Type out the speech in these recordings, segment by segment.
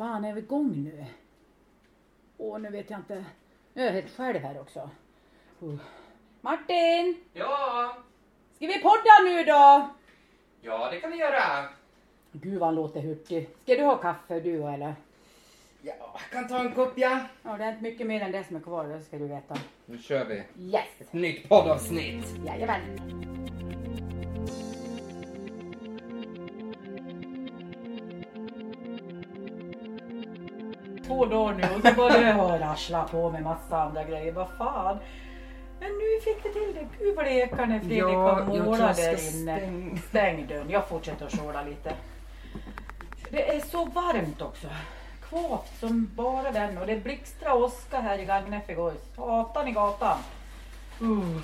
fan är vi igång nu? Åh, nu vet jag inte. Nu är jag helt själv här också. Uh. Martin! Ja, Ska vi podda nu då? ja det kan vi göra. Gud vad han låter hurtig. Ska du ha kaffe du eller? Ja, jag kan ta en kopp ja. Ja, det är inte mycket mer än det som är kvar, det ska du veta. Nu kör vi. Yes! Ett nytt poddavsnitt. Jajamän. Två dagar nu och så bara det har rasslat på med massa andra grejer. Vad fan. Men nu fick vi till det. Gud vad det ekar när Fredrik har målat där inne. stäng- Stäng dörren. Jag fortsätter att skåla lite. Det är så varmt också. Kvavt som bara den och det blixtrar åska här i Gagnef igår. Satan i gatan. Uh.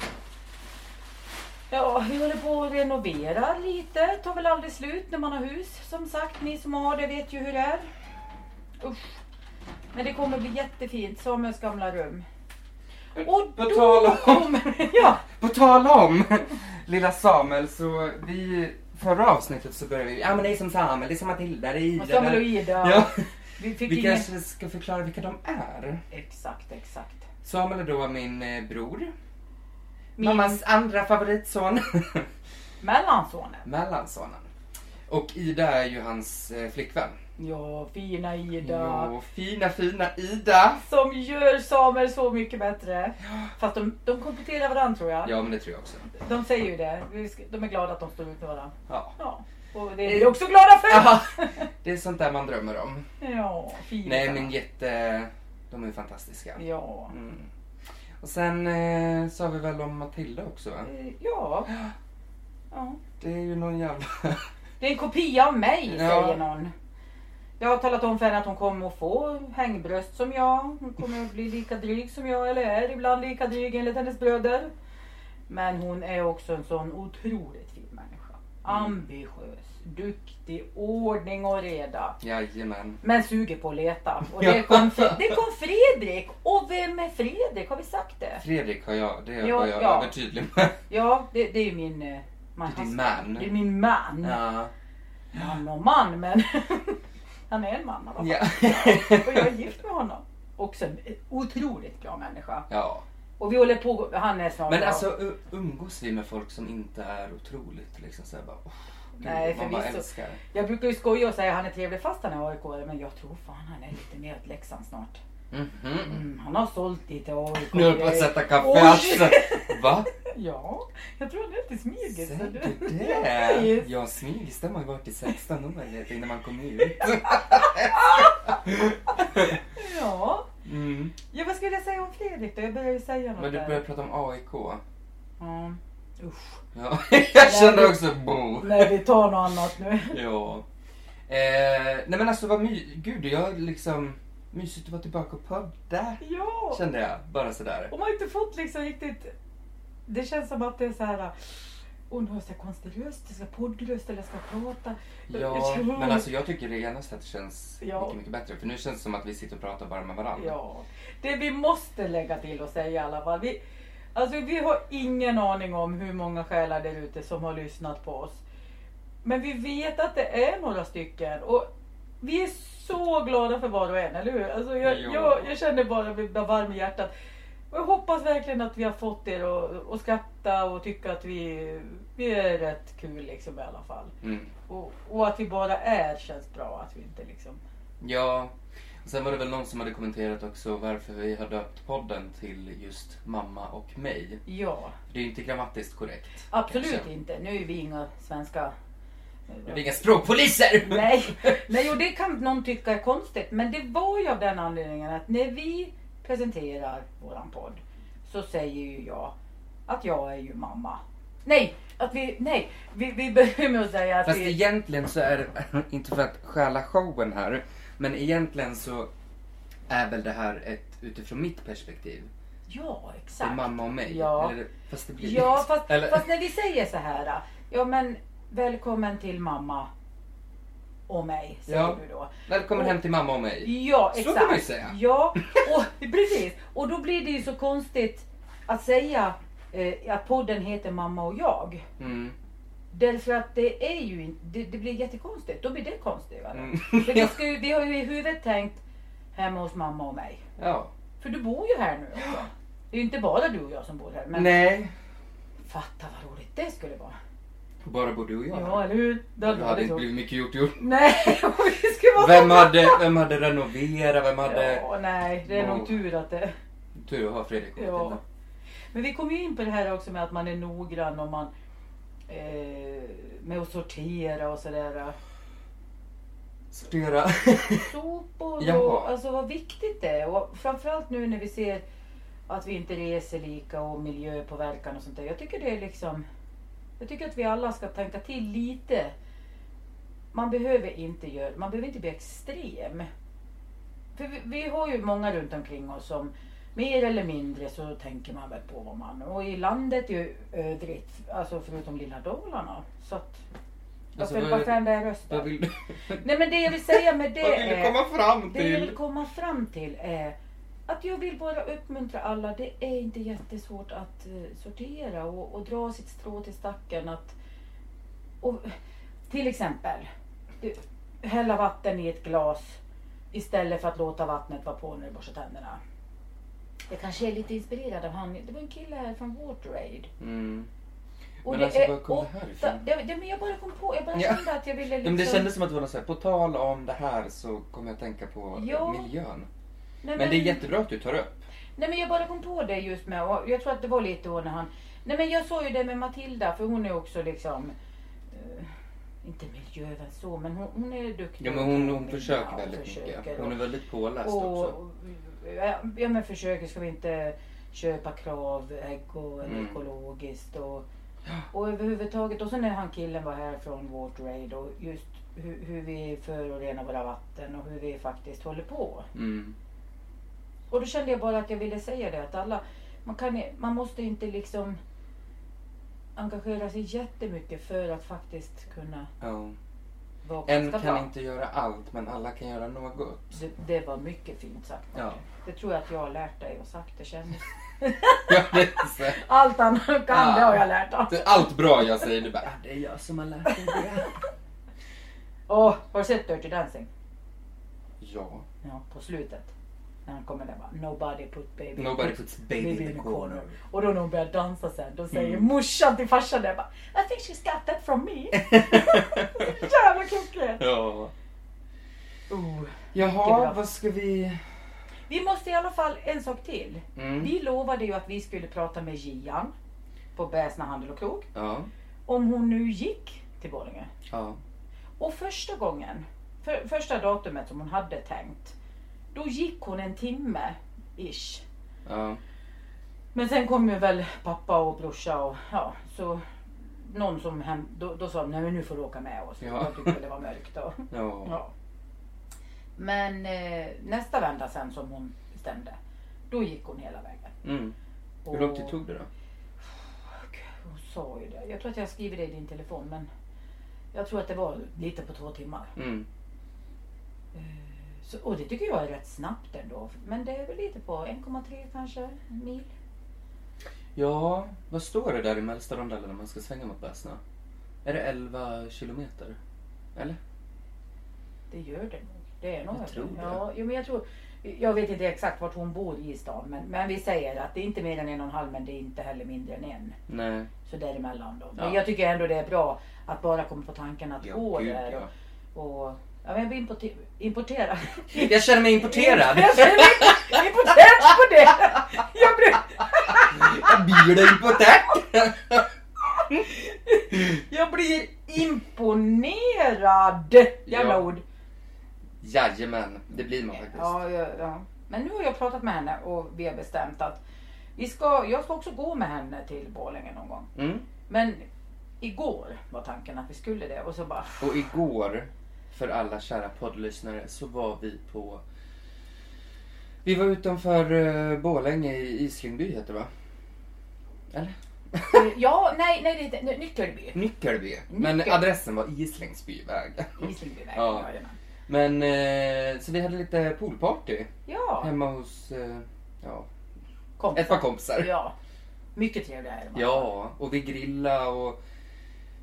Ja, vi håller på att renovera lite. Tar väl aldrig slut när man har hus. Som sagt, ni som har det vet ju hur det är. Usch. Men det kommer bli jättefint. Samuels gamla rum. Och På då tal om- kommer... Ja, På tal om lilla Samuel så vi förra avsnittet så började vi, ja men det är som Samuel, det är som Matilda, det är Ida. och Samuel och Ida. Ja, Vi fick vi ingen... kanske ska förklara vilka de är. Exakt, exakt. Samuel är då min eh, bror. Min Mammas andra favoritson. mellansonen. Mellansonen. Och Ida är ju hans eh, flickvän. Ja, fina Ida. Jo, fina fina Ida. Som gör Samuel så mycket bättre. Fast de, de kompletterar varandra tror jag. Ja men det tror jag också. De säger ju det. De är glada att de står ut med varandra. Ja. Ja. Och det är vi också glada för. Ja, det är sånt där man drömmer om. Ja, fina. Nej men jätte... De är fantastiska. Ja. Mm. Och sen eh, sa vi väl om Matilda också va? Eh, Ja. ja. Det är ju någon jävla... Det är en kopia av mig Ja. säger någon. Jag har talat om för henne att hon kommer att få hängbröst som jag. Hon kommer att bli lika dryg som jag eller är ibland lika dryg enligt hennes bröder. Men hon är också en sån otroligt fin människa. Ambitiös, duktig, ordning och reda. Jajamän. Men suger på att leta. Och det kom, det kom Fredrik. Och vem är Fredrik? Har vi sagt det? Fredrik har jag, det Ja, var jag ja. övertydlig med. Ja, det, det är min... eh, Man, Det är din man. Det är min man. Ja. Man och man, men han är en man i alla fall. Ja. Och jag är gift med honom. Också en otroligt bra människa. ja. Och vi håller på, han är snart Men bra. alltså u- umgås vi med folk som inte är otroligt liksom såhär bara... Oh, Nej, man bara förvisso. älskar. Jag brukar ju skoja och säga att han är trevlig fast han är aik men jag tror fan han är lite mer åt Leksand snart. Mhm. Mm, han har sålt lite AIK. Nu höll jag på att sätta kaffe i Oj. halsen. Va? Ja, jag tror är lite smygis. Säger du det? Ja, smygis det har man varit i 16 år innan man kom ut. Ja. Mm. ja, vad skulle jag säga om Fredrik då? Jag började ju säga något Men du började prata om AIK. Ja. Usch. Ja, jag kände också bo. Nej, vi tar något annat nu. Ja. Eh, nej men alltså vad my... Gud, jag liksom... Mysigt att vara tillbaka och podda. Ja. Kände jag, bara sådär. Och man har inte fått liksom riktigt... Det känns som att det är så här... Åh, nu har jag konstig röst. Jag ska poddröst eller jag ska prata. Ja, men alltså jag tycker det ena sättet känns Ja. mycket, mycket bättre. För nu känns det som att vi sitter och pratar bara med varandra. Ja. Det vi måste lägga till och säga i alla fall. Vi, alltså vi har ingen aning om hur många själar där ute som har lyssnat på oss. Men vi vet att det är några stycken. Och vi är så glada för var och en, eller hur? Alltså jag, jag, jag känner bara att blir varm i hjärtat. Och jag hoppas verkligen att vi har fått er att, att skratta och tycka att vi, vi är rätt kul liksom i alla fall. Mm. Och, och att vi bara är känns bra. Att vi inte liksom... Ja. Sen var det väl någon som hade kommenterat också varför vi har döpt podden till just mamma och mig. Ja, Det är ju inte grammatiskt korrekt. absolut kanske. inte. Nu är vi inga svenska... Vi är inga språkpoliser! Nej, nej och det kan någon tycka är konstigt. Men det var ju av den anledningen att när vi presenterar våran podd så säger ju jag att jag är ju mamma. Nej, att vi, nej, vi, vi börjar med att säga att Fast vi... egentligen så är det, inte för att stjäla showen här, men egentligen så är väl det här ett utifrån mitt perspektiv. Ja, Det exakt. mamma och mig. Ja. Eller, fast det blir Ja, fast, fast när vi säger så här. Ja, men välkommen till mamma och mig, säger Ja. du då. Välkommen hem till mamma och mig. Ja, Så exakt. kan man ju säga. Ja, och, precis. Och då blir det ju så konstigt att säga eh, att podden heter Mamma och jag. Mm. Därför att det är ju det, det blir jättekonstigt. Då blir det konstigare. Mm. För vi, ska ju, vi har ju i huvudet tänkt hemma hos mamma och mig. Ja. För du bor ju här nu också. Det är ju inte bara du och jag som bor här. Men Nej. fatta vad roligt det skulle vara. Bara bor du och jag Ja, eller hur? Det hade Det hade inte blivit mycket gjort. gjort. Nej, det skulle vara Vem hade, vem hade renoverat? Vem hade... Ja, nej, det är nog tur att det... Tur att ha Fredrik Ja. Matilda. Men vi kom ju in på det här också med att man är noggrann och man... Eh, med att sortera och sådär. Sortera. Sopor Jaha. och alltså vad viktigt det är. Och framförallt nu när vi ser att vi inte reser lika och miljöpåverkan och sånt där. Jag tycker det är liksom... Jag tycker att vi alla ska tänka till lite. Man behöver inte göra, man behöver inte bli extrem. För vi, vi har ju många runt omkring oss som mer eller mindre så tänker man väl på vad man... Och i landet i övrigt, alltså förutom lilla Dalarna. Så att... Jag Alltså, fram där jag du, Nej men det jag vill säga med det vad vill du är... komma fram Det jag vill till? komma fram till är att jag vill bara uppmuntra alla. Det är inte jättesvårt att eh, sortera och, och dra sitt strå till stacken. Att, och, till exempel, du, hälla vatten i ett glas istället för att låta vattnet vara på när du borstar tänderna. Jag kanske är lite inspirerad av han. Det var en kille här från WaterAid. Mm. Och Men det alltså, var kom det här ifrån? Ja, ja, men jag bara kom på, jag bara Ja. kände att jag ville liksom... men det kändes som att det var något så här, på tal om det här så kommer jag att tänka på Ja. miljön. Nej, Men det är jättebra att du tar upp. Nej men jag bara kom på det just med, och jag tror att det var lite då när han... Nej men jag sa ju det med Matilda för hon är också liksom... eh, inte miljövän så men hon, hon är duktig. Ja men hon, hon försöker väldigt försöker mycket. Hon är väldigt påläst och, också. ja, men försöker, ska vi inte köpa krav, ägg och Mm. ekologiskt och, och överhuvudtaget. Och sen när han killen var här från WaterAid och just hur, hur vi förorenar våra vatten och hur vi faktiskt håller på. Mm. Och då kände jag bara att jag ville säga det att alla, man, kan, man måste inte liksom engagera sig jättemycket för att faktiskt kunna Ja. vara En kan bra. inte göra allt men alla kan göra något. Det, det var mycket fint sagt. Ja. Det tror jag att jag har lärt dig och sagt. Det känns. Allt han kan Ja. det har jag lärt honom. Är Allt bra jag säger du bara, "Ah, det är jag som har lärt dig det. Åh, har du sett Dirty Dancing? Ja. Ja, på slutet. När han kommer där bara Nobody put baby, Nobody puts baby in the corner. Och då när hon börjar dansa sen, då säger Mm. morsan till farsan där bara I think she's got that from me. Jävla klockrent. Ja. Oh. Jaha, vad ska vi... Vi måste i alla fall, en sak till. Mm. Vi lovade ju att vi skulle prata med Gian på Bäsna Handel och Krog. Ja. Om hon nu gick till Borlänge. Ja. Och första gången, för, första datumet som hon hade tänkt, då gick hon en timme ish. Ja. Men sen kom ju väl pappa och brorsa och ja, så någon som hem, då, då sa de, nej men nu får du åka med oss. Ja. Jag tyckte det var mörkt då. Ja. Ja. Men eh, nästa vända sen som hon bestämde, då gick hon hela vägen. Mm. Hur lång tid tog det då? Hon sa ju det. Jag tror att jag skriver det i din telefon men jag tror att det var lite på två timmar. Mm. Eh, Så, och det tycker jag är rätt snabbt ändå. Men det är väl lite på 1,3 kanske mil. Ja, vad står det där i mellersta rondellen när man ska svänga mot Bäsna? Är det 11 kilometer? Eller? Det gör det nog. Det är nog Jag över. tror det. Ja, jo, men jag tror. Jag vet inte exakt vart hon bor i stan men, men vi säger att det är inte mer än en och en halv men det är inte heller mindre än en. Nej. Så däremellan då. Men Ja. jag tycker ändå det är bra att bara komma på tanken att Ja, gå gud, där. Och, och, ja, men jag blir importe- importerad. Jag känner mig importerad. Jag känner mig importerad på det. Jag blir, Jag blir importerad. jag blir imponerad. Jävla Ja. ord. Jajamän, det blir man faktiskt. Ja, ja, ja. Men nu har jag pratat med henne och vi har bestämt att vi ska, jag ska också gå med henne till Borlänge någon gång. Mm. Men igår var tanken att vi skulle det och så bara Och igår, för alla kära poddlyssnare, så var vi på... Vi var utanför uh, Borlänge i Islingby heter det va? Eller? Ja, nej, nej det heter Ny- Nyckelby. Nyckelby. Men adressen var Islängsbyväg. Islingbyvägen. Ja. Ja. Men eh, så vi hade lite poolparty ja, hemma hos eh, ja, kom. ett par kompisar. Ja, mycket trevliga är de. Ja, och vi grillade och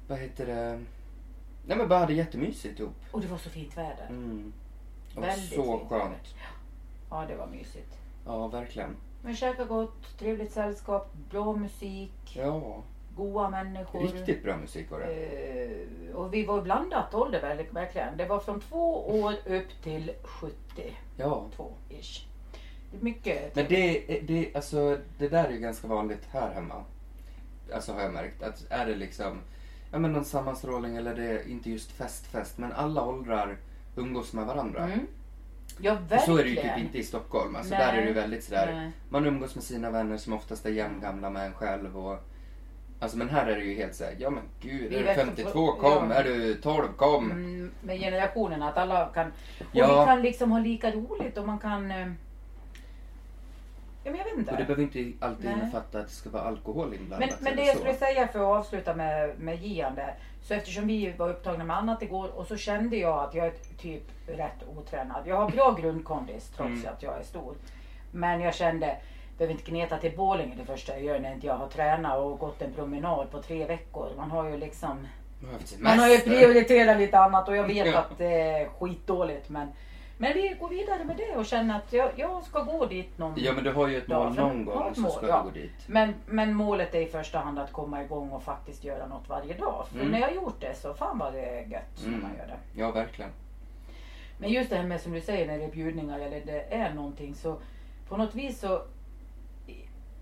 vad heter det? Nej men bara hade jättemysigt ihop. Och det var så fint väder. Mm. Det var Väldigt så fint skönt. Ja, det var mysigt. Ja, verkligen. Men käka gott, trevligt sällskap, bra musik, Ja, goa människor. riktigt bra musik var det. Eh, och vi var blandat ålder väldigt- verkligen. Det var från två år upp till 72 Ja. ish. Det är Mycket. Men det, det, alltså, det där är ju ganska vanligt här hemma. Alltså har jag märkt. Att är det liksom ja, men någon sammanstrålning eller det är inte just fest, fest. Men alla åldrar umgås med varandra. Mm. Ja, Och verkligen. så är det ju typ inte i Stockholm. Alltså, Nej. där är det ju väldigt sådär. Nej. Man umgås med sina vänner som oftast är jämngamla med en själv. Och, alltså, men här är det ju helt såhär, ja men gud, Vi är du vet- 52 kom, ja. är du 12 kom. Mm, med generationerna, att alla kan... Och Ja. vi kan liksom ha lika roligt och man kan... Ja, men jag vet inte. Och det behöver inte alltid Nej. innefatta att det ska vara alkohol inblandat. Men, men det jag skulle säga för att avsluta med, med där. Så eftersom vi var upptagna med annat igår och så kände jag att jag är typ rätt otränad. Jag har bra grundkondis trots Mm. att jag är stor. Men jag kände, behöver inte gneta till Borlänge det första jag gör när inte jag har tränat och gått en promenad på tre veckor. Man har ju liksom Man har ju prioriterat lite annat och jag vet Ja. att det är skitdåligt. Men, men vi går vidare med det och känner att jag, jag ska gå dit någon Ja men du har ju ett mål någon gång ett så mål, ska ja. du gå dit. Men, men målet är i första hand att komma igång och faktiskt göra något varje dag. För Mm. när jag gjort det så fan vad det är gött när Mm. man gör det. Ja verkligen. Men just det här med som du säger när det är bjudningar eller det är någonting så på något vis så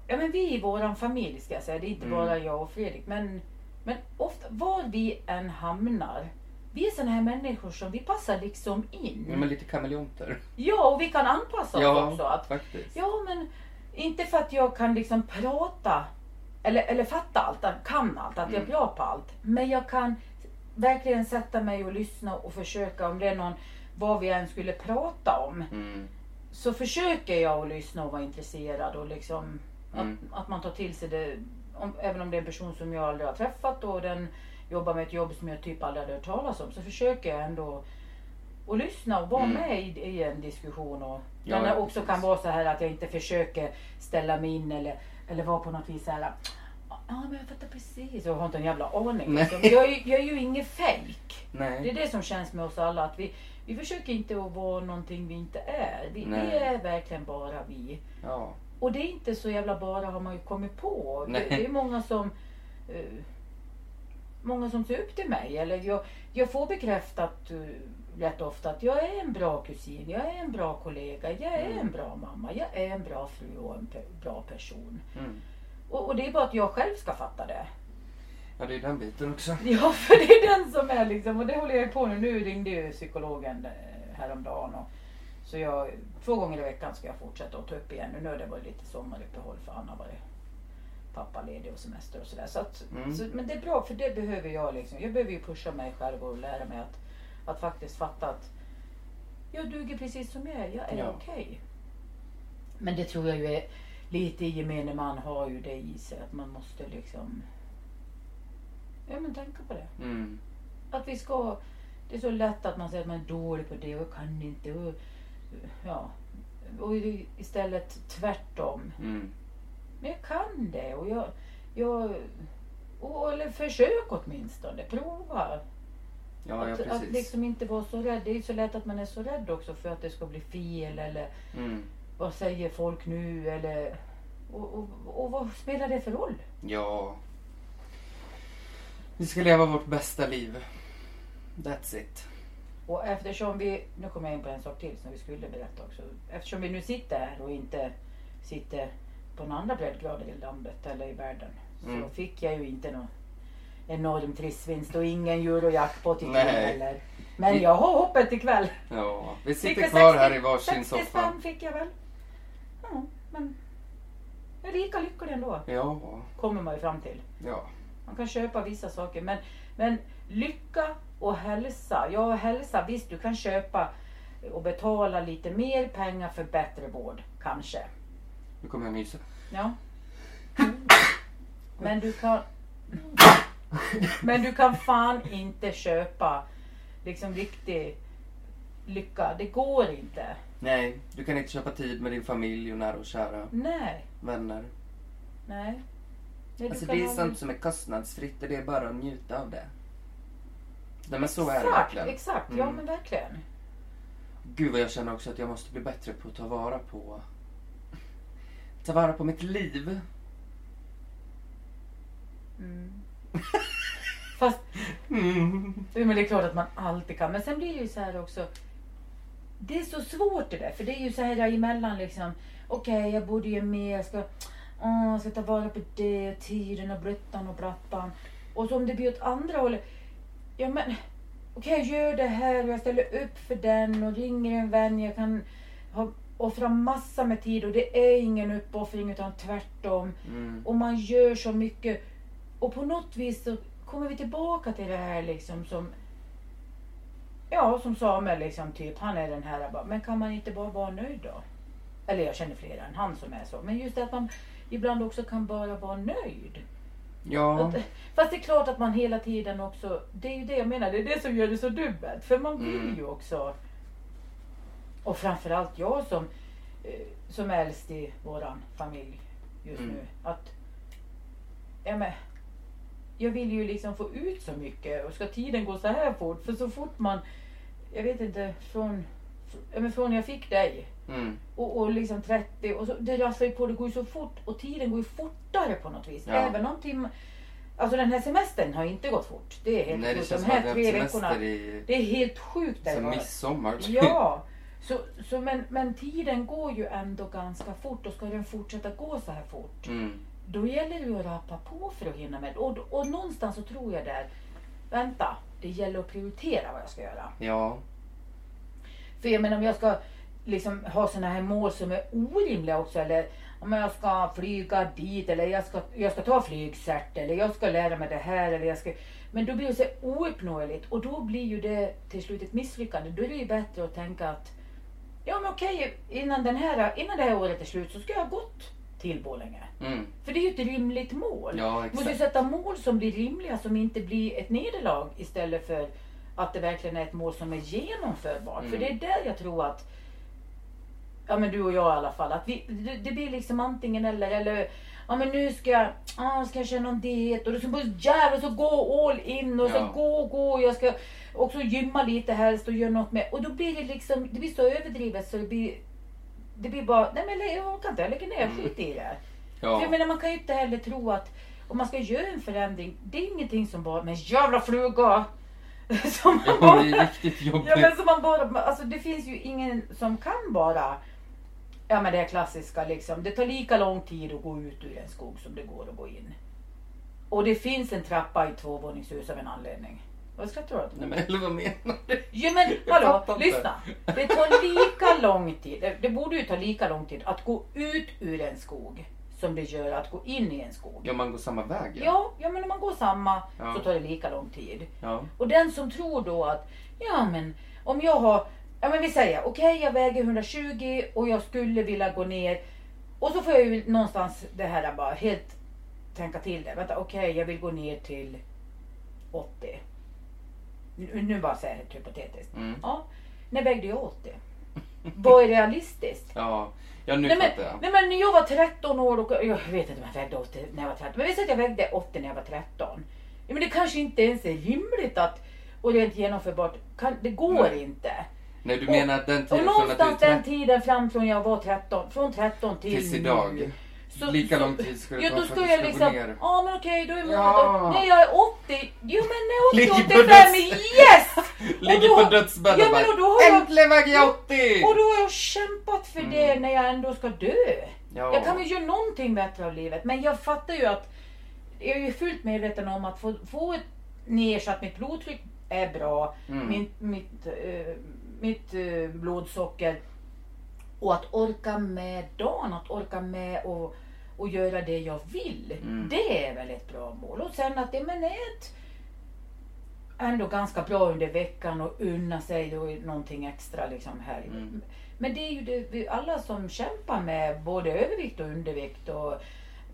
Ja men vi i våran familj ska jag säga, det är inte Mm. bara jag och Fredrik. Men, men ofta var vi än hamnar vi är såna här människor som vi passar liksom in. Ja, men lite kameleonter. Ja, och vi kan anpassa oss Ja, också. Att, faktiskt. ja, men inte för att jag kan liksom prata eller, eller fatta allt, kan allt, att jag är Mm. bra på allt. Men jag kan verkligen sätta mig och lyssna och försöka, om det är någon, vad vi än skulle prata om, Mm. så försöker jag att lyssna och vara intresserad och liksom Mm. att, att man tar till sig det. Om, även om det är en person som jag aldrig har träffat och den jobbar med ett jobb som jag typ aldrig hade hört talas om så försöker jag ändå att lyssna och vara Mm. med i, i en diskussion. Och, Ja, det ja, också precis. kan vara så här att jag inte försöker ställa mig in eller, eller vara på något vis så här. Ja men jag fattar precis. Jag har inte en jävla aning. Nej. Liksom. Jag, är, jag är ju ingen fejk. Det är det som känns med oss alla. Att vi, vi försöker inte att vara någonting vi inte är. Vi, vi är verkligen bara vi. Ja. Och det är inte så jävla bara har man ju kommit på. Det, det är många som eh, Många som ser upp till mig. Eller jag, jag får bekräftat uh, rätt ofta att jag är en bra kusin, jag är en bra kollega, jag är Mm. en bra mamma, jag är en bra fru och en pe- bra person. Mm. Och, och det är bara att jag själv ska fatta det. Ja, det är den biten också. Ja, för det är den som är liksom, och det håller jag på nu. Nu ringde ju psykologen eh, häromdagen. Och, så jag, två gånger i veckan ska jag fortsätta att ta upp igen. Nu har det varit lite sommaruppehåll för Anna var pappaledig och semester och sådär. Så att, Mm. så, men det är bra för det behöver jag liksom. Jag behöver ju pusha mig själv och lära mig att, att faktiskt fatta att jag duger precis som jag är. Jag är Ja. okej. Men det tror jag ju är lite i gemene man har ju det i sig att man måste liksom Ja men tänka på det. Mm. Att vi ska Det är så lätt att man säger att man är dålig på det och kan inte och, Ja och istället tvärtom. Mm. Men jag kan det och jag, jag och, eller försök åtminstone, prova. Ja, ja att, att precis. liksom inte vara så rädd. Det är ju så lätt att man är så rädd också för att det ska bli fel eller Mm. vad säger folk nu eller och, och, och vad spelar det för roll? Ja. Vi ska leva vårt bästa liv. That's it. Och eftersom vi, nu kommer jag in på en sak till som vi skulle berätta också. Eftersom vi nu sitter här och inte sitter på några andra breddgrader i landet eller i världen. Så Mm. fick jag ju inte någon enorm trissvinst och ingen eurojackpot i Nej. Nej. heller. Men jag har hoppet ikväll. Ja, vi sitter kvar 60 här i varsin 60 soffa. spänn fick jag väl. Ja, men jag är lika lycklig ändå. Ja, Kommer man ju fram till. ja. Man kan köpa vissa saker men, men lycka och hälsa. Ja, hälsa visst du kan köpa och betala lite mer pengar för bättre vård. Kanske. Nu kommer jag nysa. Ja. Men du kan Men du kan fan inte köpa liksom riktig lycka. Det går inte. Nej, du kan inte köpa tid med din familj och nära och kära Nej, vänner. nej. Nej, Alltså det är ha- sånt som är kostnadsfritt och det är bara att njuta av det. Nej men så är det Exakt, verkligen. exakt. Ja Mm. men verkligen. Gud vad jag känner också att jag måste bli bättre på att ta vara på ta vara på mitt liv. Mm. Fast Mm. Ja, men det är klart att man alltid kan. Men sen blir det ju så här också. Det är så svårt det där. För det är ju så här emellan liksom. Okej, jag borde ju mer. Jag ska, jag ska ta vara på det. Tiden och blöttan och blattan. Och så om det blir åt andra hållet. Ja men. Okej, jag gör det här och jag ställer upp för den och ringer en vän. Jag kan ha, offra massa med tid och det är ingen uppoffring utan tvärtom. Mm. Och man gör så mycket. Och på något vis så kommer vi tillbaka till det här liksom som Ja, som Samuel liksom typ, han är den här bara, men kan man inte bara vara nöjd då? Eller jag känner flera än han som är så. Men just det att man ibland också kan bara vara nöjd. Ja. Att, fast det är klart att man hela tiden också, det är ju det jag menar, det är det som gör det så dubbelt. För man vill Mm. ju också, och framförallt jag som, eh, som är äldst i våran familj just Mm. nu. Att, ja men, jag vill ju liksom få ut så mycket och ska tiden gå så här fort? För så fort man, jag vet inte, från, ja, men från jag fick dig Mm. och, och liksom 30 och så, det rasslar ju på, det går ju så fort och tiden går ju fortare på något vis. Ja. Även om tim, alltså den här semestern har inte gått fort. Det är helt Nej det sjukt. De som här tre veckorna, i det är helt sjukt. var. midsommar. Ja, så, så men, men tiden går ju ändå ganska fort och ska den fortsätta gå så här fort Mm. då gäller det ju att rappa på för att hinna med. Och, och någonstans så tror jag där, vänta, det gäller att prioritera vad jag ska göra. Ja. För jag menar om jag ska liksom ha såna här mål som är orimliga också eller om jag ska flyga dit eller jag ska, jag ska ta flygcert eller jag ska lära mig det här eller jag ska men då blir det så ouppnåeligt och då blir ju det till slut ett misslyckande. Då är det ju bättre att tänka att ja men okej innan, den här, innan det här året är slut så ska jag ha gått till Borlänge. Mm. För det är ju ett rimligt mål. Ja Du måste ju exakt. sätta mål som blir rimliga, som inte blir ett nederlag istället för att det verkligen är ett mål som är genomförbart. För Mm. det är där jag tror att, ja men du och jag i alla fall, att vi, det, det blir liksom antingen eller. eller Ja men nu ska jag, ah, ska jag köra någon diet och då ska jag jävlar så gå all in och så Ja. gå, gå. Jag ska också gymma lite helst och göra något med. Och då blir det liksom, det blir så överdrivet så det blir, det blir bara, nej men jag orkar inte, jag lägger ner, Mm. skit i det. För Ja. jag menar man kan ju inte heller tro att om man ska göra en förändring, det är ingenting som bara, men jävla fluga! Som man Ja, det är riktigt jobbigt. ja men som man bara, alltså det finns ju ingen som kan bara, ja men det är klassiska liksom, det tar lika lång tid att gå ut ur en skog som det går att gå in. Och det finns en trappa i tvåvåningshus av en anledning. Vad skrattar du åt? Nej men eller vad menar du? Ja men Jag hallå, lyssna. Det tar lika lång tid, det, det borde ju ta lika lång tid att gå ut ur en skog som det gör att gå in i en skog. Ja man går samma väg Ja, ja men om man går samma Ja. så tar det lika lång tid. Ja. Och den som tror då att, ja men om jag har, ja men vi säger okej jag väger 120 och jag skulle vilja gå ner. Och så får jag ju någonstans det här bara helt tänka till det. Vänta okej jag vill gå ner till 80. Nu, nu bara säger jag helt hypotetiskt. Mm. Ja, när vägde jag 80? Vad är realistiskt? Ja. Ja nu Nej men, fattar jag. nej men när jag var 13 år, och, jag vet inte om jag vägde 80 när jag var 13, men vi säger att jag vägde 80 när jag var 13. Ja, men det kanske inte ens är rimligt att, och rent genomförbart, kan, det går Nej. inte. Nej du och- menar att den Och tiden från att någonstans är den tiden fram från jag var 13, från 13 till tills idag. Så- Lika lång tid ska det Ja ta för att du ska liksom, gå ner. ja men okej då är målet, nej jag är 80, jo men är 80, Ligger på 85, döds- yes! Ligger då- på dödsbädden Ja och men och då har jag, Äntligen väger jag 80! och då har jag kämpat för Mm. det när jag ändå ska dö. Ja. Jag kan väl göra någonting bättre av livet. Men jag fattar ju att jag är ju fullt medveten om att få, få ett ner så att mitt blodtryck är bra, Mm. min, mitt, eh, mitt eh, blodsocker och att orka med dagen, att orka med och, och göra det jag vill. Mm. Det är väl ett bra mål. Och sen att det men är ett ändå ganska bra under veckan och unna sig då någonting extra liksom här. Mm. Men det är ju det, alla som kämpar med både övervikt och undervikt och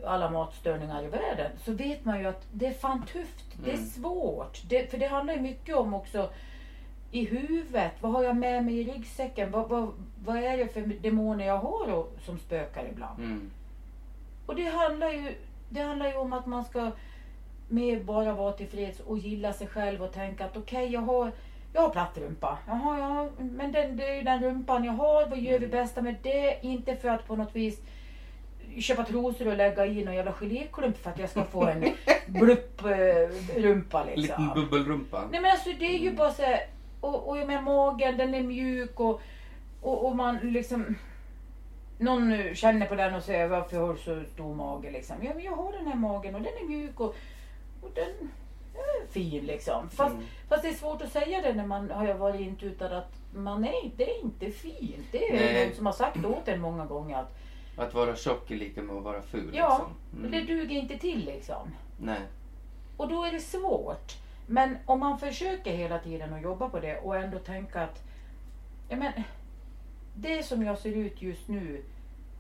alla matstörningar i världen så vet man ju att det är fan tufft. Det är Mm. svårt. Det, för det handlar ju mycket om också i huvudet. Vad har jag med mig i ryggsäcken? Vad, vad, vad är det för demoner jag har och, som spökar ibland? Mm. Och det handlar ju Det handlar ju om att man ska mer bara vara tillfreds och gilla sig själv och tänka att okej, jag har jag har platt rumpa. Jaha, ja, men den, det är ju den rumpan jag har. Vad gör vi Mm. bästa med det? Inte för att på något vis köpa trosor och lägga i någon jävla geléklump för att jag ska få en blupp eh, rumpa Liten liksom. bubbelrumpa. Nej men alltså det är ju bara så här, och, och jag menar magen den är mjuk och, och, och man liksom någon känner på den och säger varför har du så stor mage liksom. Ja men jag har den här magen och den är mjuk och, och den är fin liksom. Fast, Mm. fast det är svårt att säga det när man har varit intutad att man är det är inte fint. Det är Nej. någon som har sagt åt en många gånger att Att vara tjock är lika med att vara ful. ja, liksom. Mm. det duger inte till liksom. Nej. Och då är det svårt. Men om man försöker hela tiden att jobba på det och ändå tänka att ja, men, det som jag ser ut just nu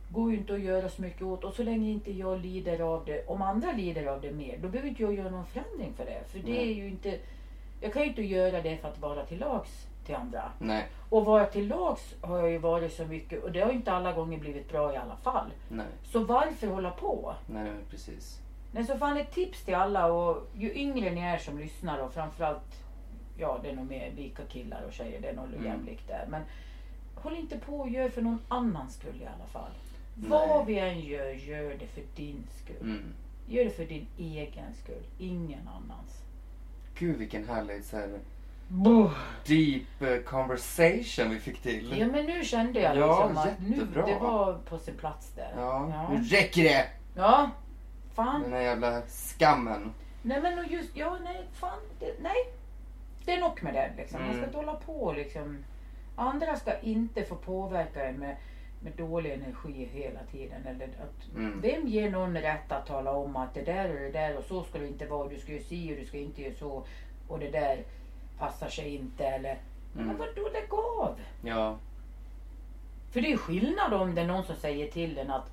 går ju inte att göra så mycket åt och så länge inte jag lider av det, om andra lider av det mer, då behöver inte jag göra någon förändring för det. För det Nej. är ju inte, jag kan ju inte göra det för att vara till lags till andra. Nej. Och vara till lags har jag ju varit så mycket och det har ju inte alla gånger blivit bra i alla fall. Nej. Så varför hålla på? Nej, precis. Nej, så fan ett tips till alla och ju yngre ni är som lyssnar och framförallt, ja det är nog mer lika killar och tjejer, det är nog Mm. jämlikt där. Men håll inte på och gör för någon annans skull i alla fall. Nej. Vad vi än gör, gör det för din skull. Mm. Gör det för din egen skull, ingen annans. Gud vilken härlig så här, deep eh, conversation vi fick till. Ja men nu kände jag Ja, liksom att nu, det var på sin plats där. Ja, ja. nu räcker det! Ja, fan. Den här jävla skammen. Nej men och just, ja nej fan, det, nej. Det är nog med det liksom. Man ska Mm. inte hålla på liksom. Andra ska inte få påverka en med, med dålig energi hela tiden. Eller att, Mm. Vem ger någon rätt att tala om att det där och det där och så ska det inte vara. Du ska ju si och du ska inte göra så. Och det där passar sig inte eller. Men Mm. vadå lägg av? Ja. För det är skillnad om det är någon som säger till en att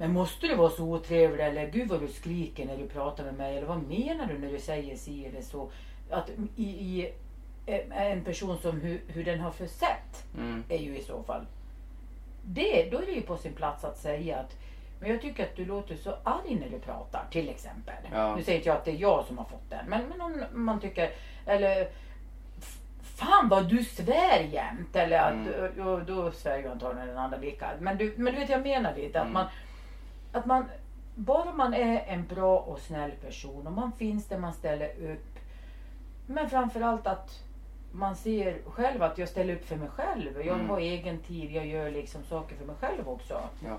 men måste du vara så otrevlig eller gud vad du skriker när du pratar med mig eller vad menar du när du säger si eller så. Att i, i eh, en person som hur, hur den har försett Mm. är ju i så fall. Det, då är det ju på sin plats att säga att men jag tycker att du låter så arg när du pratar till exempel. Ja. Nu säger inte jag att det är jag som har fått den men, men om man tycker eller "F- Fan vad du svär jämt eller att Mm. då, då svär ju antagligen den andra lika. Men du, men du vet jag menar lite att Mm. man att man bara man är en bra och snäll person och man finns där man ställer upp. Men framförallt att man ser själv att jag ställer upp för mig själv. Jag Mm. har egen tid, jag gör liksom saker för mig själv också. Ja.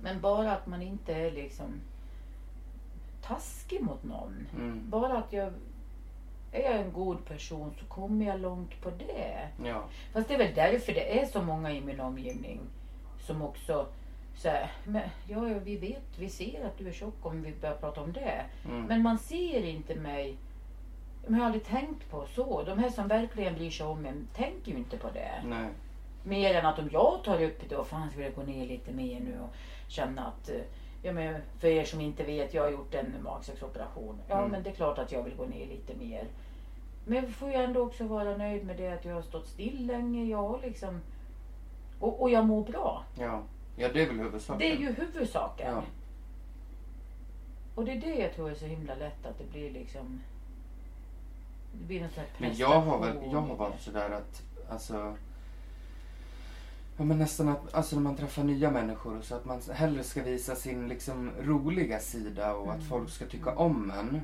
Men bara att man inte är liksom taskig mot någon. Mm. Bara att jag är jag en god person så kommer jag långt på det. Ja. Fast det är väl därför det är så många i min omgivning som också så här, men, ja, ja, vi vet, vi ser att du är tjock om vi börjar prata om det. Mm. Men man ser inte mig, jag har aldrig tänkt på så. De här som verkligen bryr sig om en tänker ju inte på det. Nej. Mer än att om jag tar upp det och fan ska jag gå ner lite mer nu och känna att eh, Ja, men för er som inte vet, jag har gjort en magsäcksoperation. Ja, Mm. men det är klart att jag vill gå ner lite mer. Men jag får ju ändå också vara nöjd med det att jag har stått still länge. Jag liksom... Och, och jag mår bra. Ja. Ja, det är väl huvudsaken. Det är ju huvudsaken. Ja. Och det är det jag tror är så himla lätt att det blir liksom... Det blir någon sån här Men jag har väl, jag har varit sådär att, alltså. Ja men nästan att, alltså när man träffar nya människor så att man hellre ska visa sin liksom roliga sida och att Mm. folk ska tycka om en. Mm.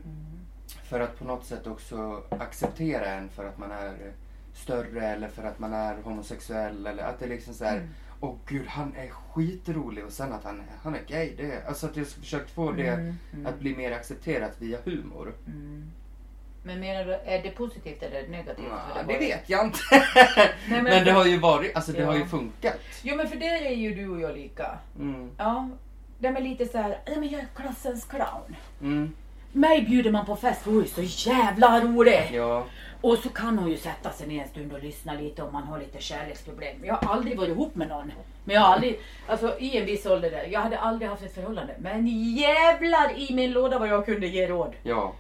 För att på något sätt också acceptera en för att man är större eller för att man är homosexuell eller att det liksom så här. Mm. Åh gud, han är skitrolig och sen att han, han är gay. Det, alltså att jag försökt få det Mm, mm. att bli mer accepterat via humor. Mm. Men menar du, är det positivt eller negativt? Ja, det ju- vet jag inte. men- men, det har ju varit, alltså det Ja. har ju funkat. Jo men för där är ju du och jag lika. Mm. Ja. Det är lite så här, "Nej, men jag är klassens clown. Mm. Mig bjuder man på fest är så jävla rolig. Ja. Och så kan hon ju sätta sig ner en stund och lyssna lite om man har lite kärleksproblem. Jag har aldrig varit ihop med någon. Men jag har aldrig, alltså i en viss ålder där, jag hade aldrig haft ett förhållande. Men jävlar i min låda vad jag kunde ge råd. Ja.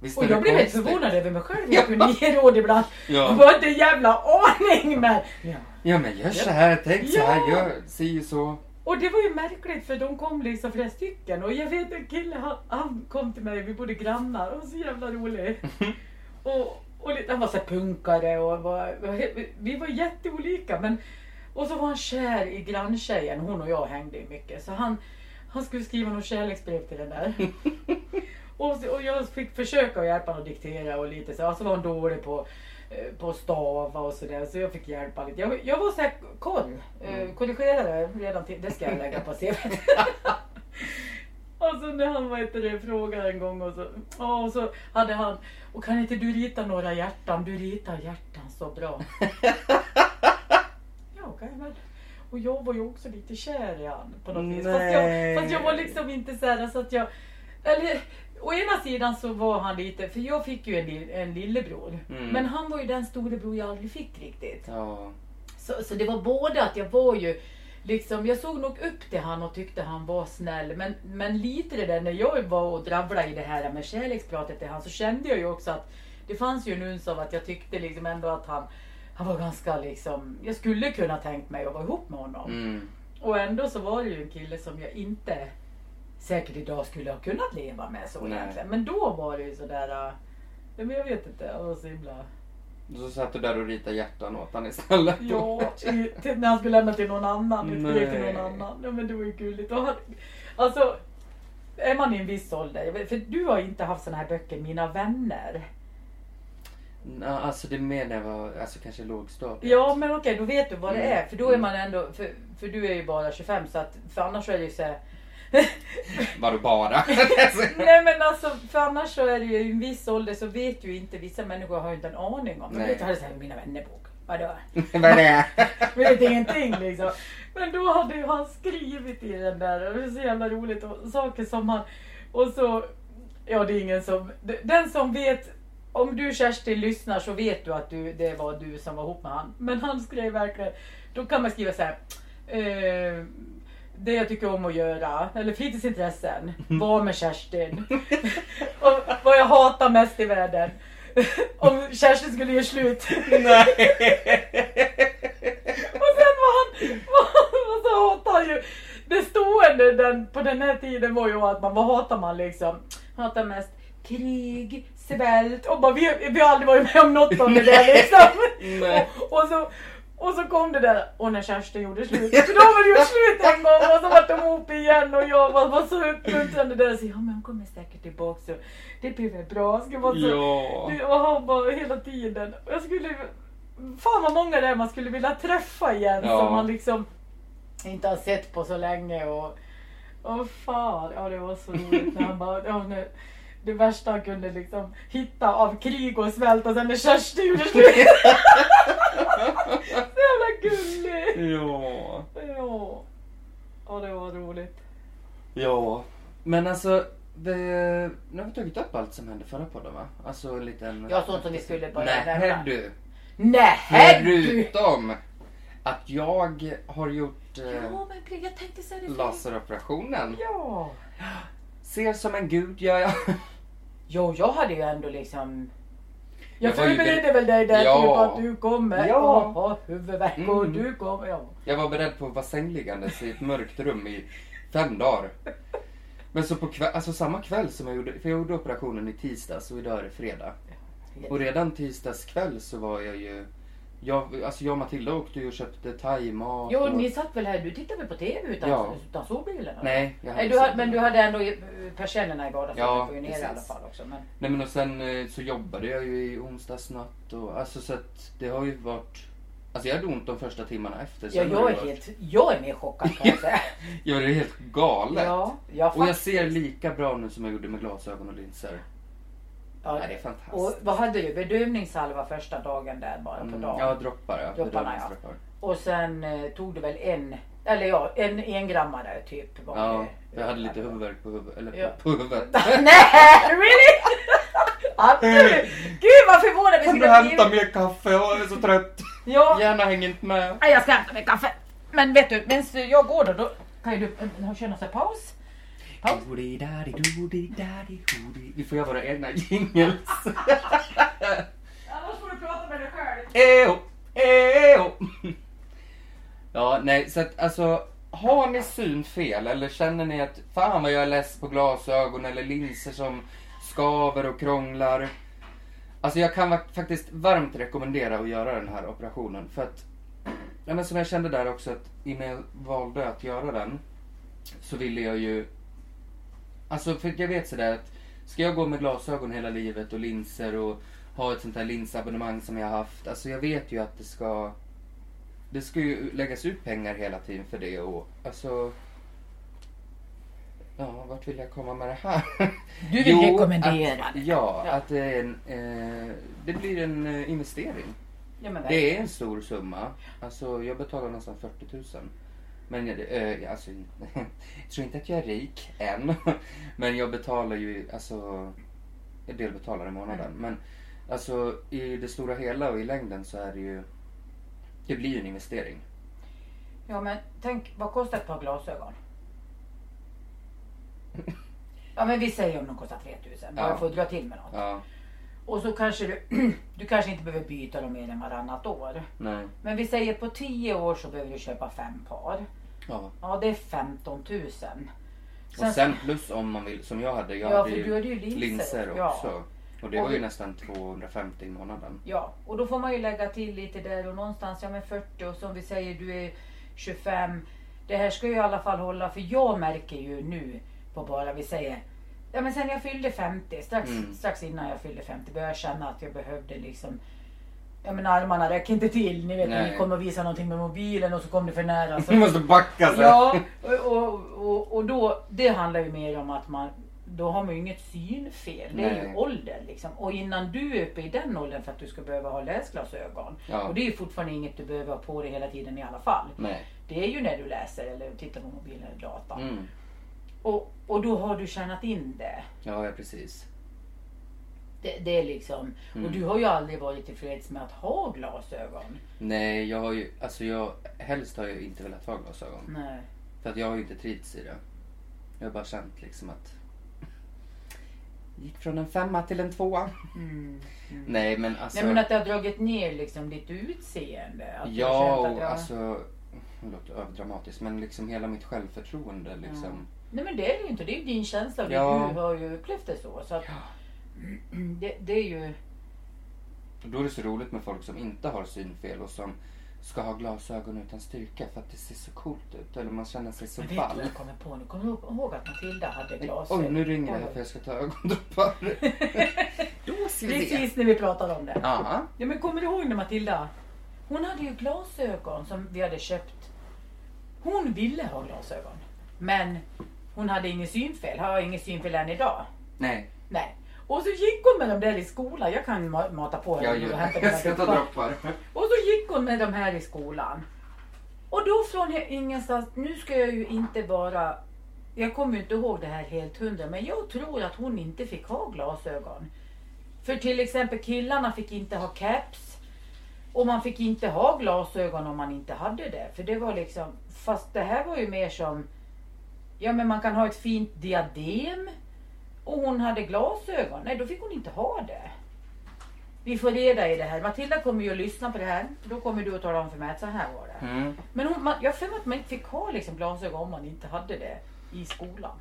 Visst Och jag blev helt förvånad över mig själv. Ja. Jag kunde ge råd ibland. Ja. Jag var inte en jävla aning men. Ja. Ja men gör så här, tänk så här, Ja. gör si så. Och det var ju märkligt för de kom liksom flera stycken och jag vet en kille han, han kom till mig, vi bodde grannar och så jävla rolig. och, och lite, han var så punkare och var, vi var jätteolika men och så var han kär i granntjejen, hon och jag hängde ju mycket så han, han skulle skriva något kärleksbrev till den där. och, så- och jag fick försöka hjälpa honom att diktera och lite så, alltså var han dålig på eh, på stava och sådär så jag fick hjälpa lite. Jag, jag var såhär koll, eh, korrigerade redan till, det ska jag lägga på CVt. Och så när han var inte det, frågade en gång och så, och så hade han, och kan inte du rita några hjärtan? Du ritar hjärtan så bra. ja, okej men. Och jag var ju också lite kär i han på något vis. Fast jag, fast jag var liksom inte så här så att jag, eller å ena sidan så var han lite, för jag fick ju en, en lillebror. Mm. Men han var ju den storebror jag aldrig fick riktigt. Ja. Så, så det var både att jag var ju liksom, jag såg nog upp till han och tyckte han var snäll. Men, men lite det där när jag var och drabblade i det här med kärlekspratet till han så kände jag ju också att det fanns ju en uns av att jag tyckte liksom ändå att han, han var ganska liksom, jag skulle kunna tänkt mig att vara ihop med honom. Mm. Och ändå så var det ju en kille som jag inte säkert idag skulle ha kunnat leva med så Nej. egentligen. Men då var det ju sådär, äh, men jag vet inte, jag var så himla Så satt du där och ritade hjärtan åt han istället. Ja, i, när han skulle lämna till någon annan. Ett brev till Nej. någon annan. Ja, men det var ju gulligt. Och han, alltså, är man i en viss ålder. För du har inte haft såna här böcker, Mina vänner. Alltså det när jag var, alltså kanske lågstadiet. Ja, men okej, då vet du vad det Mm. är. För då är man ändå, för, för du är ju bara 25 så att, för annars är det ju så här, Var du bara? Nej men alltså, för annars så är det ju i en viss ålder så vet ju inte, vissa människor har ju inte en aning om. De Nej. vet ju såhär, Mina vänner-bok. Vadå? Vad är det? vet ingenting liksom. Men då hade ju han skrivit i den där det är så jävla roligt. Och saker som han... Och så... Ja det är ingen som... Den som vet... Om du Kerstin lyssnar så vet du att du, det var du som var ihop med han. Men han skrev verkligen... Då kan man skriva så här. Eh, det jag tycker om att göra, eller fritidsintressen, var med Kerstin. och vad jag hatar mest i världen. om Kerstin skulle göra slut. Nej. Och sen var han, var, så hatar han ju, det stående den, på den här tiden var ju att man, vad hatar man liksom? Hatar mest krig, svält och bara, vi, vi har aldrig varit med om något av det där liksom. Och, och, så, och så kom det där, och när Kerstin gjorde slut, för då var det gjort slut en gång och så var de ihop igen och jag var, var så uppmuntrande där och så, ja men hon kommer säkert tillbaka så det blir väl bra. Ska vara så, Ja. det- Och han bara hela tiden. Jag skulle, fan vad många det är man skulle vilja träffa igen Ja. som man liksom inte har sett på så länge. Och, och fan, ja det var så roligt när han bara, ja, nu, det värsta han kunde liksom hitta av krig och svält och sen när Kerstin gjorde slut. så jävla gullig. Ja. Ja. ja, det var roligt. Ja. Men alltså, vi, nu har vi tagit upp allt som hände förra podden va? Alltså en liten... Ja, sånt som vi skulle bara Nej, nämna. du. Nej, du! Förutom att jag har gjort eh, Ja, men gud, jag tänkte säga det laseroperationen. Ja. Ser som en gud gör jag. Jo, jag hade ju ändå liksom... Jag Jag förberedde väl dig där Ja. typ att du kommer Ja. och ha huvudvärk och Mm. du kommer... Ja. Jag var beredd på att vara sängliggandes i ett mörkt rum i fem dagar. Men så på kväll, alltså samma kväll som jag gjorde, för jag gjorde operationen i tisdags och idag är det fredag. Och redan tisdags kväll så var jag ju, jag, alltså jag och Matilda åkte ju och köpte thaimat. Jo, och, ni satt väl här, du tittade väl på TV utan, Ja. utan solbrillorna? Nej, jag hade du hade, men du hade ändå persiennerna i vardagsrummet Ja, ner i alla fall också. Men... Nej men och sen eh, så jobbade jag ju i onsdagsnatt och alltså så att det har ju varit, alltså jag hade ont de första timmarna efter. Ja, jag är varit- helt, jag är mer chockad kan jag säga. Ja, det är helt galet. ja, jag Och jag ser lika bra nu som jag gjorde med glasögon och linser. Ja, det är fantastiskt. och vad hade du? Bedövningssalva första dagen där bara på Mm, dagen? Ja, droppar ja. Dropparna, ja. Och sen eh, tog du väl en, eller ja, en engrammare typ. Var Ja, det. jag hade lite huvudvärk på huvudet. Eller Ja. på, på huvudet. Nej, really? Gud vad förvånad vi Kan du skulle hämta bli. mer kaffe? Jag är så trött. Ja, Hjärna hänger inte med. Nej, jag ska hämta mig kaffe. Men vet du, medan jag går då, då kan ju du köra här paus. Paus. Vi får göra våra egna jingles. Annars får du prata med dig själv. Eo. Ja, nej, så att alltså har ni synfel eller känner ni att fan vad jag är less på glasögon eller linser som skaver och krånglar. Alltså jag kan faktiskt varmt rekommendera att göra den här operationen för att ja, men som jag kände där också att innan jag valde att göra den så ville jag ju Alltså för jag vet sådär att ska jag gå med glasögon hela livet och linser och ha ett sånt här linsabonnemang som jag har haft. Alltså jag vet ju att det ska det ska ju läggas ut pengar hela tiden för det och alltså Ja, vart vill jag komma med det här? Du vill rekommendera att, det. Ja, Ja. att det, är en, eh, det blir en eh, investering. Ja, Det är en stor summa. Alltså jag betalar nästan 40 000. Men eh, alltså, jag tror inte att jag är rik än. Men jag betalar ju alltså en del betalar i månaden. Mm. Men alltså i det stora hela och i längden så är det ju det blir ju en investering. Ja men tänk, vad kostar ett par glasögon? Ja men vi säger om de kostar 3000, bara Ja. för att dra till med något. Ja, Och så kanske du, du kanske inte behöver byta dem mer än varannat år. nej. Men vi säger på 10 år så behöver du köpa fem par. Ja. Ja det är 15 000. Och sen plus om man vill, som jag hade, jag ja hade ju hade ju linser. linser Ja. också. Och det Och var ju vi- nästan 250 i månaden. Ja, och då får man ju lägga till lite där och någonstans, ja men 40 och som vi säger du är 25. Det här ska ju i alla fall hålla, för jag märker ju nu på bara vi säger, ja men sen jag fyllde 50, strax, Mm. strax innan jag fyllde 50 började jag känna att jag behövde liksom Ja men armarna räcker inte till, ni vet när ni kommer och visar någonting med mobilen och så kom det för nära. Så Du måste backa så. Ja, och, och, och, och då, det handlar ju mer om att man, då har man ju inget synfel. Det är ju Nej. ålder liksom. Och innan du är uppe i den åldern för att du ska behöva ha läsglasögon. Ja. Och det är ju fortfarande inget du behöver ha på dig hela tiden i alla fall. Nej. Det är ju när du läser eller tittar på mobilen eller datorn. Mm. Och, och då har du tjänat in det. Ja, ja precis. Det, det är liksom, Mm. och du har ju aldrig varit tillfreds med att ha glasögon. Nej, jag har ju, alltså jag, helst har jag inte velat ha glasögon. Nej. För att jag har ju inte trivts i det. Jag har bara känt liksom att gick från en femma till en tvåa. Mm. Mm. Nej men alltså. Nej men att det har dragit ner liksom ditt utseende. Att ja och jag- alltså. Det låter överdramatiskt men liksom hela mitt självförtroende liksom. Nej men det är det ju inte, det är ju din känsla Ja. du har ju upplevt det så. så att, det, det är ju... Och då är det så roligt med folk som inte har synfel och som ska ha glasögon utan styrka för att det ser så coolt ut. Eller man känner sig så Men vet du vad ball. jag kommer på nu? Kommer du ihåg att Matilda hade glasögon? Oj, nu ringer det här för jag ska ta ögondroppar. Då ska vi. Precis när vi pratade om det. Ja. Ja men kommer du ihåg när Matilda? Hon hade ju glasögon som vi hade köpt. Hon ville ha glasögon. Men hon hade ingen synfel. Har ingen synfel än idag. Nej, Nej. Och så gick hon med dem där i skolan. Jag kan ma- mata på jag, hämta jag ska ta droppar. Och så gick hon med de här i skolan. Och då från ingenstans, nu ska jag ju inte vara, jag kommer ju inte ihåg det här helt hundra, men jag tror att hon inte fick ha glasögon. För till exempel killarna fick inte ha caps. Och man fick inte ha glasögon om man inte hade det. För det var liksom, fast det här var ju mer som, ja men man kan ha ett fint diadem. Och hon hade glasögon. Nej, då fick hon inte ha det. Vi får reda i det här. Matilda kommer ju att lyssna på det här. Då kommer du att tala om för mig att så här var det. Mm. Men hon, man, jag har för mig att man inte fick ha liksom glasögon om man inte hade det i skolan.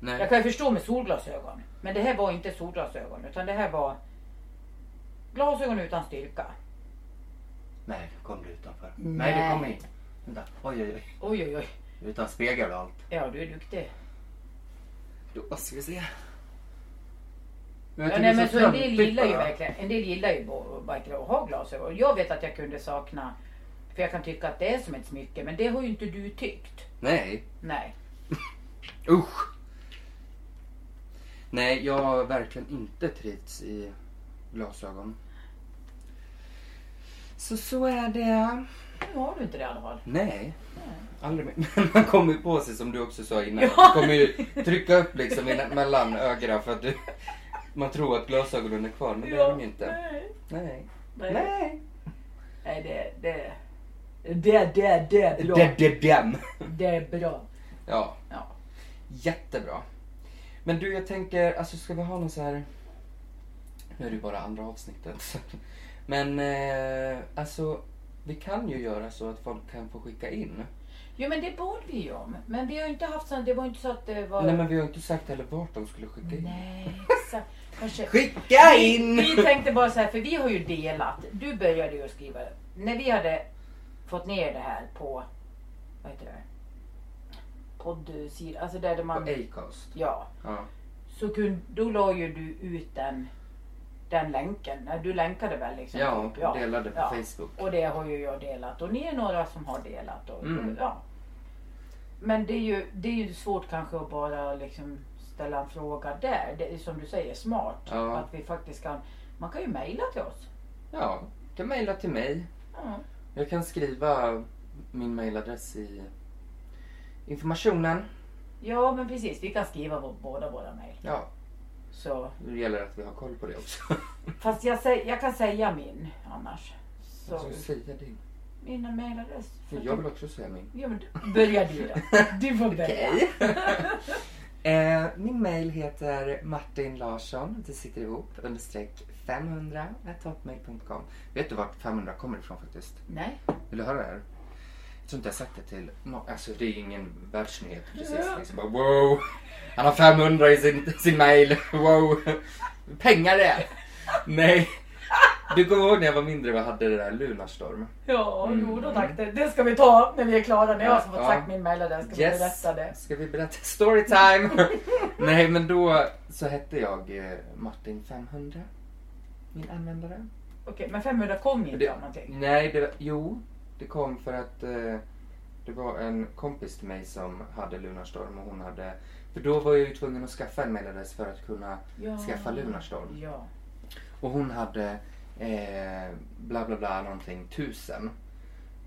Jag Nej. kan ju förstå med solglasögon. Men det här var inte solglasögon utan det här var glasögon utan styrka. Nej, kom du utanför. Nej. Nej, du kom in. Vänta. Oj, oj, oj. Oj oj oj. Utan spegel och allt. Ja du är duktig. Då ska vi se. Ja, nej, men så en del gillar ju verkligen, en del gillar ju verkligen att ha glasögon. Jag vet att jag kunde sakna, för jag kan tycka att det är som ett smycke, men det har ju inte du tyckt. Nej, Nej. usch. Nej, jag har verkligen inte trivts i glasögon. Så så är det. Nu har du inte det i alla fall. Nej, Nej. aldrig mer. Men man kommer ju på sig som du också sa innan. Ja. Man kommer ju trycka upp liksom i- mellan ögonen för att du, man tror att glasögonen är kvar, men det är de inte. Nej. Nej. Nej. Nej. Nej, det, det, det, det, det är bra. Det, det, dem. Det är bra. Ja, Ja. jättebra. Men du, jag tänker, alltså ska vi ha någon så här... Nu är det ju bara andra avsnittet. Men eh, alltså, vi kan ju göra så att folk kan få skicka in. Jo men det bad vi ju om. Men vi har ju inte haft sånt, det var ju inte så att det var... Nej men vi har inte sagt heller vart de skulle skicka in. Nej, exakt. Kanske... Skicka in! Vi, vi tänkte bara så här, för vi har ju delat. Du började ju skriva. När vi hade fått ner det här på, vad heter det? Poddsidan, alltså där man... På Acast. Ja. Ja. Så kunde, då la ju du ut den, den länken. Du länkade väl liksom? Ja, typ. delade på ja. Facebook. Och det har ju jag delat och ni är några som har delat. Och, Mm. ja. Men det är, ju, det är ju svårt kanske att bara liksom ställa en fråga där. Det är som du säger smart. Ja. Att vi faktiskt kan, man kan ju mejla till oss. Ja, du kan mejla till mig. Ja. Jag kan skriva min mejladress i informationen. ja men precis, vi kan skriva vår, båda våra mejl. Ja, Så, det gäller att vi har koll på det också. fast jag, säg, jag kan säga min annars. Så, Så säga din. min mejladress. För jag vill också säga min. Ja, men du- börja du då. Du får börja. eh, min mail heter Martin Larsson, det sitter ihop, understreck 500 hotmail.com. Vet du vart 500 kommer ifrån faktiskt? Nej. Vill du höra det här? Tror inte jag sagt det till någon. Alltså det är ingen världsnyhet precis. Ja. Liksom bara, wow! Han har 500 i sin, sin mail. Wow! Pengar det! Nej. Du kommer ihåg när jag var mindre och hade det där Lunarstorm? Ja, Mm. jo då tack. Det, det ska vi ta när vi är klara. När jag har fått Ja. sagt min mejladress ska vi berätta det. Ska vi berätta storytime? Nej men då så hette jag eh, Martin 500. Min användare. Okej, men 500 kom inte Det- av någonting. Nej, det, jo. Det kom för att eh, det var en kompis till mig som hade Lunarstorm och hon hade... För då var jag ju tvungen att skaffa en mailadress för att kunna Ja. skaffa Lunarstorm. Ja. Och hon hade eh, bla bla bla någonting tusen.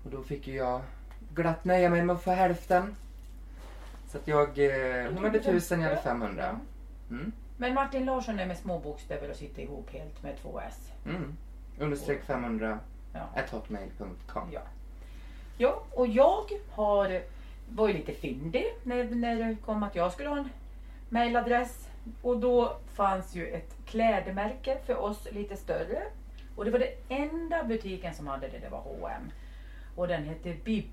Och då fick ju jag glatt nöja mig med att få hälften. Så att jag... Eh, hon hade tusen, jag hade 500. Mm. Men Martin Larsson är med små bokstäver och sitter ihop helt med två S. Mm. Understreck 500 Ja. hotmail.com. Ja. Ja, och jag har, var ju lite fyndig när, när det kom att jag skulle ha en mailadress. Och då fanns ju ett klädmärke för oss lite större. Och det var det enda butiken som hade det, det var H&M. Och den hette Bib.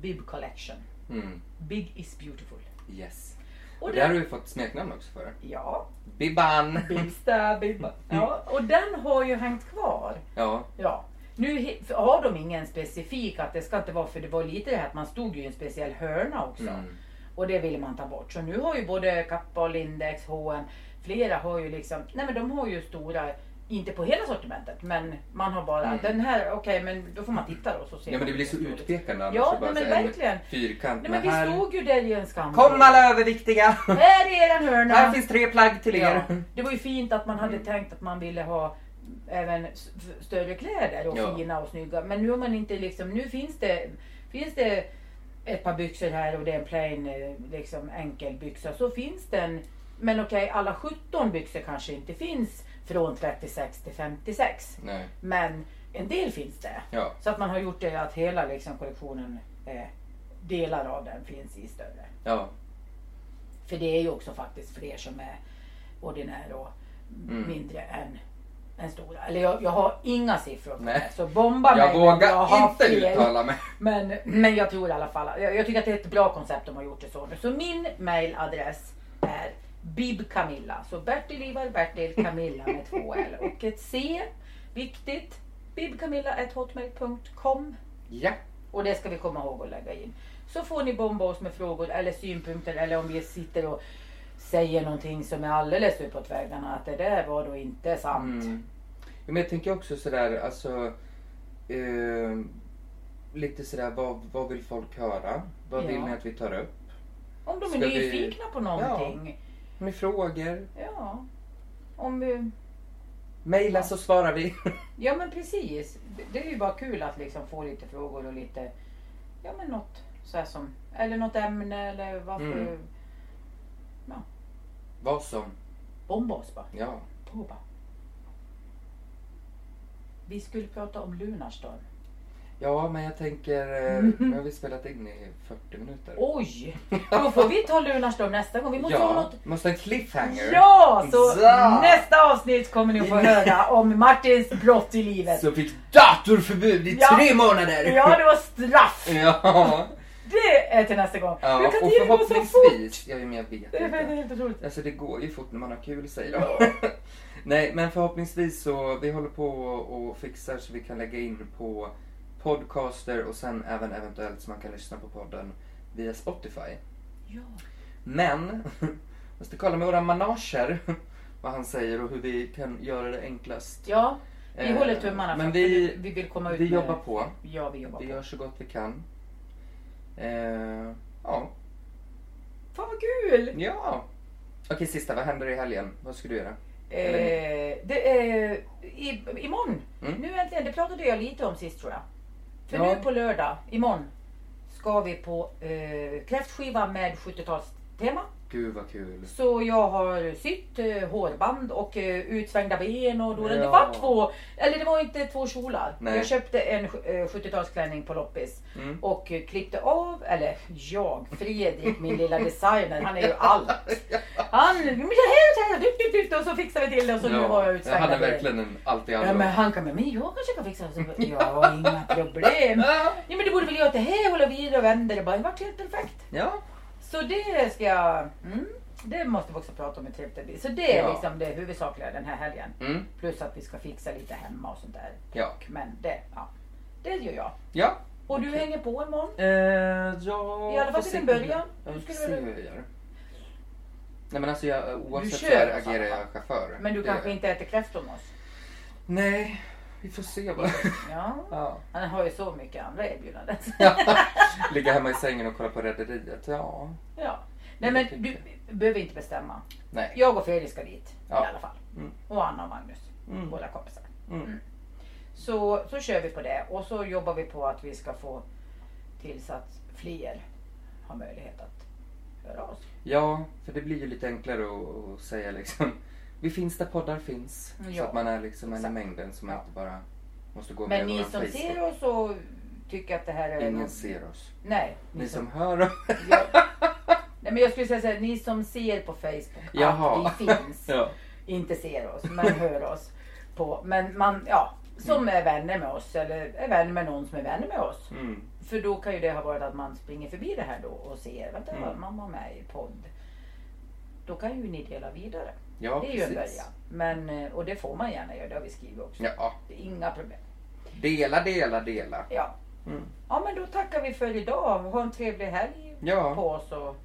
Bib Collection. Mm. Big is beautiful. Yes. Och Och det har den, du fått smeknamn också för. ja, Bibban! Bibsta, Bibba. Ja, och den har ju hängt kvar. Ja. Ja. Nu har de ingen specifik att det ska inte vara, för det var lite det här att man stod ju i en speciell hörna också. Mm. Och det ville man ta bort. Så nu har ju både Kappa Lindex, H&M, flera har ju liksom, nej men de har ju stora, inte på hela sortimentet, men man har bara Mm. den här, okej men då får man titta då så ser Ja men det blir så utpekande annars. Ja, nej, men verkligen. Fyrkant Nej men vi här. stod ju där i en skam. Kom alla överviktiga! Här är eran hörna! Här finns tre plagg till er. Ja, det var ju fint att man Mm. hade tänkt att man ville ha även större kläder och Ja. fina och snygga. Men nu har man inte liksom, nu finns det, finns det ett par byxor här och det är en plain eh, liksom enkel byxa så finns den. Men okej, alla 17 byxor kanske inte finns från 36 till 56. Nej. Men en del finns det. Ja. Så att man har gjort det att hela liksom, kollektionen, eh, delar av den finns i större. Ja. För det är ju också faktiskt fler som är ordinär och Mm. mindre än, än stora. Eller jag, jag har inga siffror på Nej. det. Så bomba mig Jag men vågar jag har inte fel. uttala mig. Men, men jag tror i alla fall, jag, jag tycker att det är ett bra koncept de har gjort det så nu. Så min mailadress är bibcamilla. Så Bertil Ivar Bertil Camilla med två L och ett C. Viktigt. bibcamilla.hotmail.com Ja. och det ska vi komma ihåg att lägga in. Så får ni bomba oss med frågor eller synpunkter eller om vi sitter och säger någonting som är alldeles uppåt väggarna att det där var då inte sant. Mm. Ja, Men jag tänker också sådär, alltså. Eh, lite sådär, vad, vad vill folk höra? Vad vill Ja. ni att vi tar upp? Om de är Ska vi- nyfikna på någonting. Har ni frågor? Ja. Om vi... Maila så svarar vi. ja men precis. Det- är ju bara kul att liksom få lite frågor och lite, ja men något så som, eller något ämne eller varför. Mm. Vad som. Bomba oss bara. Ja. Bara. Vi skulle prata om Lunarstorm. Ja, men jag tänker, eh, nu har vi spelat in i 40 minuter. Oj! Då får vi ta Lunarstorm nästa gång. Vi måste ha ja, något... måste ha en cliffhanger. Ja! Så Ja. nästa avsnitt kommer ni att få höra om Martins brott i livet. Så fick datorförbud i Ja. tre månader. Ja, det var straff! Ja. Det är till nästa gång. Ja, Hur kan och så fort? förhoppningsvis, ja men jag vet Det är inte. helt otroligt. Alltså det går ju fort när man har kul säger de. Nej men förhoppningsvis så, vi håller på och fixar så vi kan lägga in på podcaster och sen även eventuellt så man kan lyssna på podden via Spotify. Ja. Men, måste kolla med våra manager vad han säger och hur vi kan göra det enklast. ja, vi Eh, håller tummarna men vi- vi vill komma ut Vi med- jobbar på. Ja, vi jobbar Vi på. gör så gott vi kan. Eh, ja. Fan vad kul! Ja. Okej sista, vad händer i helgen? Vad ska du göra? Eh, det är i, imorgon. Mm. Nu äntligen, det pratade jag lite om sist tror jag. För Ja. nu på lördag, imorgon, ska vi på eh, kräftskiva med 70-talstema. Gud vad kul. Så jag har sytt eh, hårband och eh, utsvängda ben och då, det Ja. var två, eller det var inte två kjolar. Nej. Jag köpte en eh, 70-talsklänning på loppis Mm. och eh, klippte av, eller jag, Fredrik, min lilla designer, han är ju allt. Han, det och så fixade vi till det och så nu har jag jag utsvängda ben. verkligen en allt i Ja allo. men han kan, men jag kanske kan fixa det. Så, Ja, inga problem. Ja. Ja men du borde väl göra det här, hålla vidare och vända det bara. Det vart helt perfekt. Ja. Så det ska jag, mm, det måste vi också prata om i Trevligt Så det är Ja. liksom det huvudsakliga den här helgen. Mm. Plus att vi ska fixa lite hemma och sånt där. Ja. Men det, ja. Det gör jag. Ja. Och du Okej. hänger på imorgon? Eh, ja. I alla fall till en början. Ja, Hur vi får se hur jag gör. Nej men alltså jag, oavsett så i agerar jag chaufför. Men du Det- kanske inte äter kräftor med oss? Nej, vi får se vad. Ja. ja. Han har ju så mycket andra erbjudanden. Ligga hemma i sängen och kolla på Rederiet. Ja. ja. Nej men du behöver inte bestämma. Nej. Jag och Fredrik ska dit Ja. i alla fall. Mm. Och Anna och Magnus, Mm. båda kompisar. Mm. Så, så kör vi på det och så jobbar vi på att vi ska få tills att fler har möjlighet att höra oss. Ja, för det blir ju lite enklare att, att säga liksom. Vi finns där poddar finns. Så Ja. att man är liksom en i mängden som Ja. inte bara måste gå Men med ni våran som Facebook. ser oss och tycker att det här är... Ingen något- ser oss. Nej. Ni som hör oss. Ja. Nej men jag skulle säga så här, ni som ser på Facebook Jaha. att vi finns. ja. Inte ser oss, men hör oss. På, men man, ja, som är vänner med oss eller är vänner med någon som är vänner med oss. Mm. För då kan ju det ha varit att man springer förbi det här då och ser, vänta Mm. man var med i podd. Då kan ju ni dela vidare. Ja, det är ju en precis. början. Men, eh, och det får man gärna göra, det har vi skrivit också. Ja. Det är inga problem. Dela, dela, dela. Ja. Mm. ja, men då tackar vi för idag. Ha en trevlig helg Ja. på oss och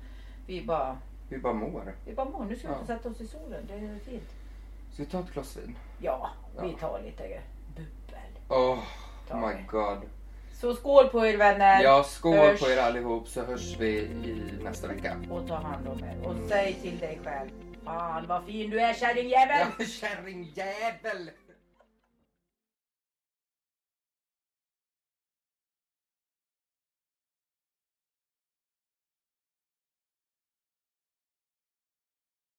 vi bara, Vi bara mår. vi bara mår. Nu ska vi Ja. inte sätta oss i solen, det är fint. Ska vi ta ett glas vin? Ja, vi Ja. tar lite bubbel. Oh Tar my vi. god. Så skål på er vänner. Ja, skål Hörs. på er allihop så hörs vi i nästa vecka. Och ta hand om er. Och säg till dig själv. Fan vad fin du är kärringjävel. Ja, kärringjävel!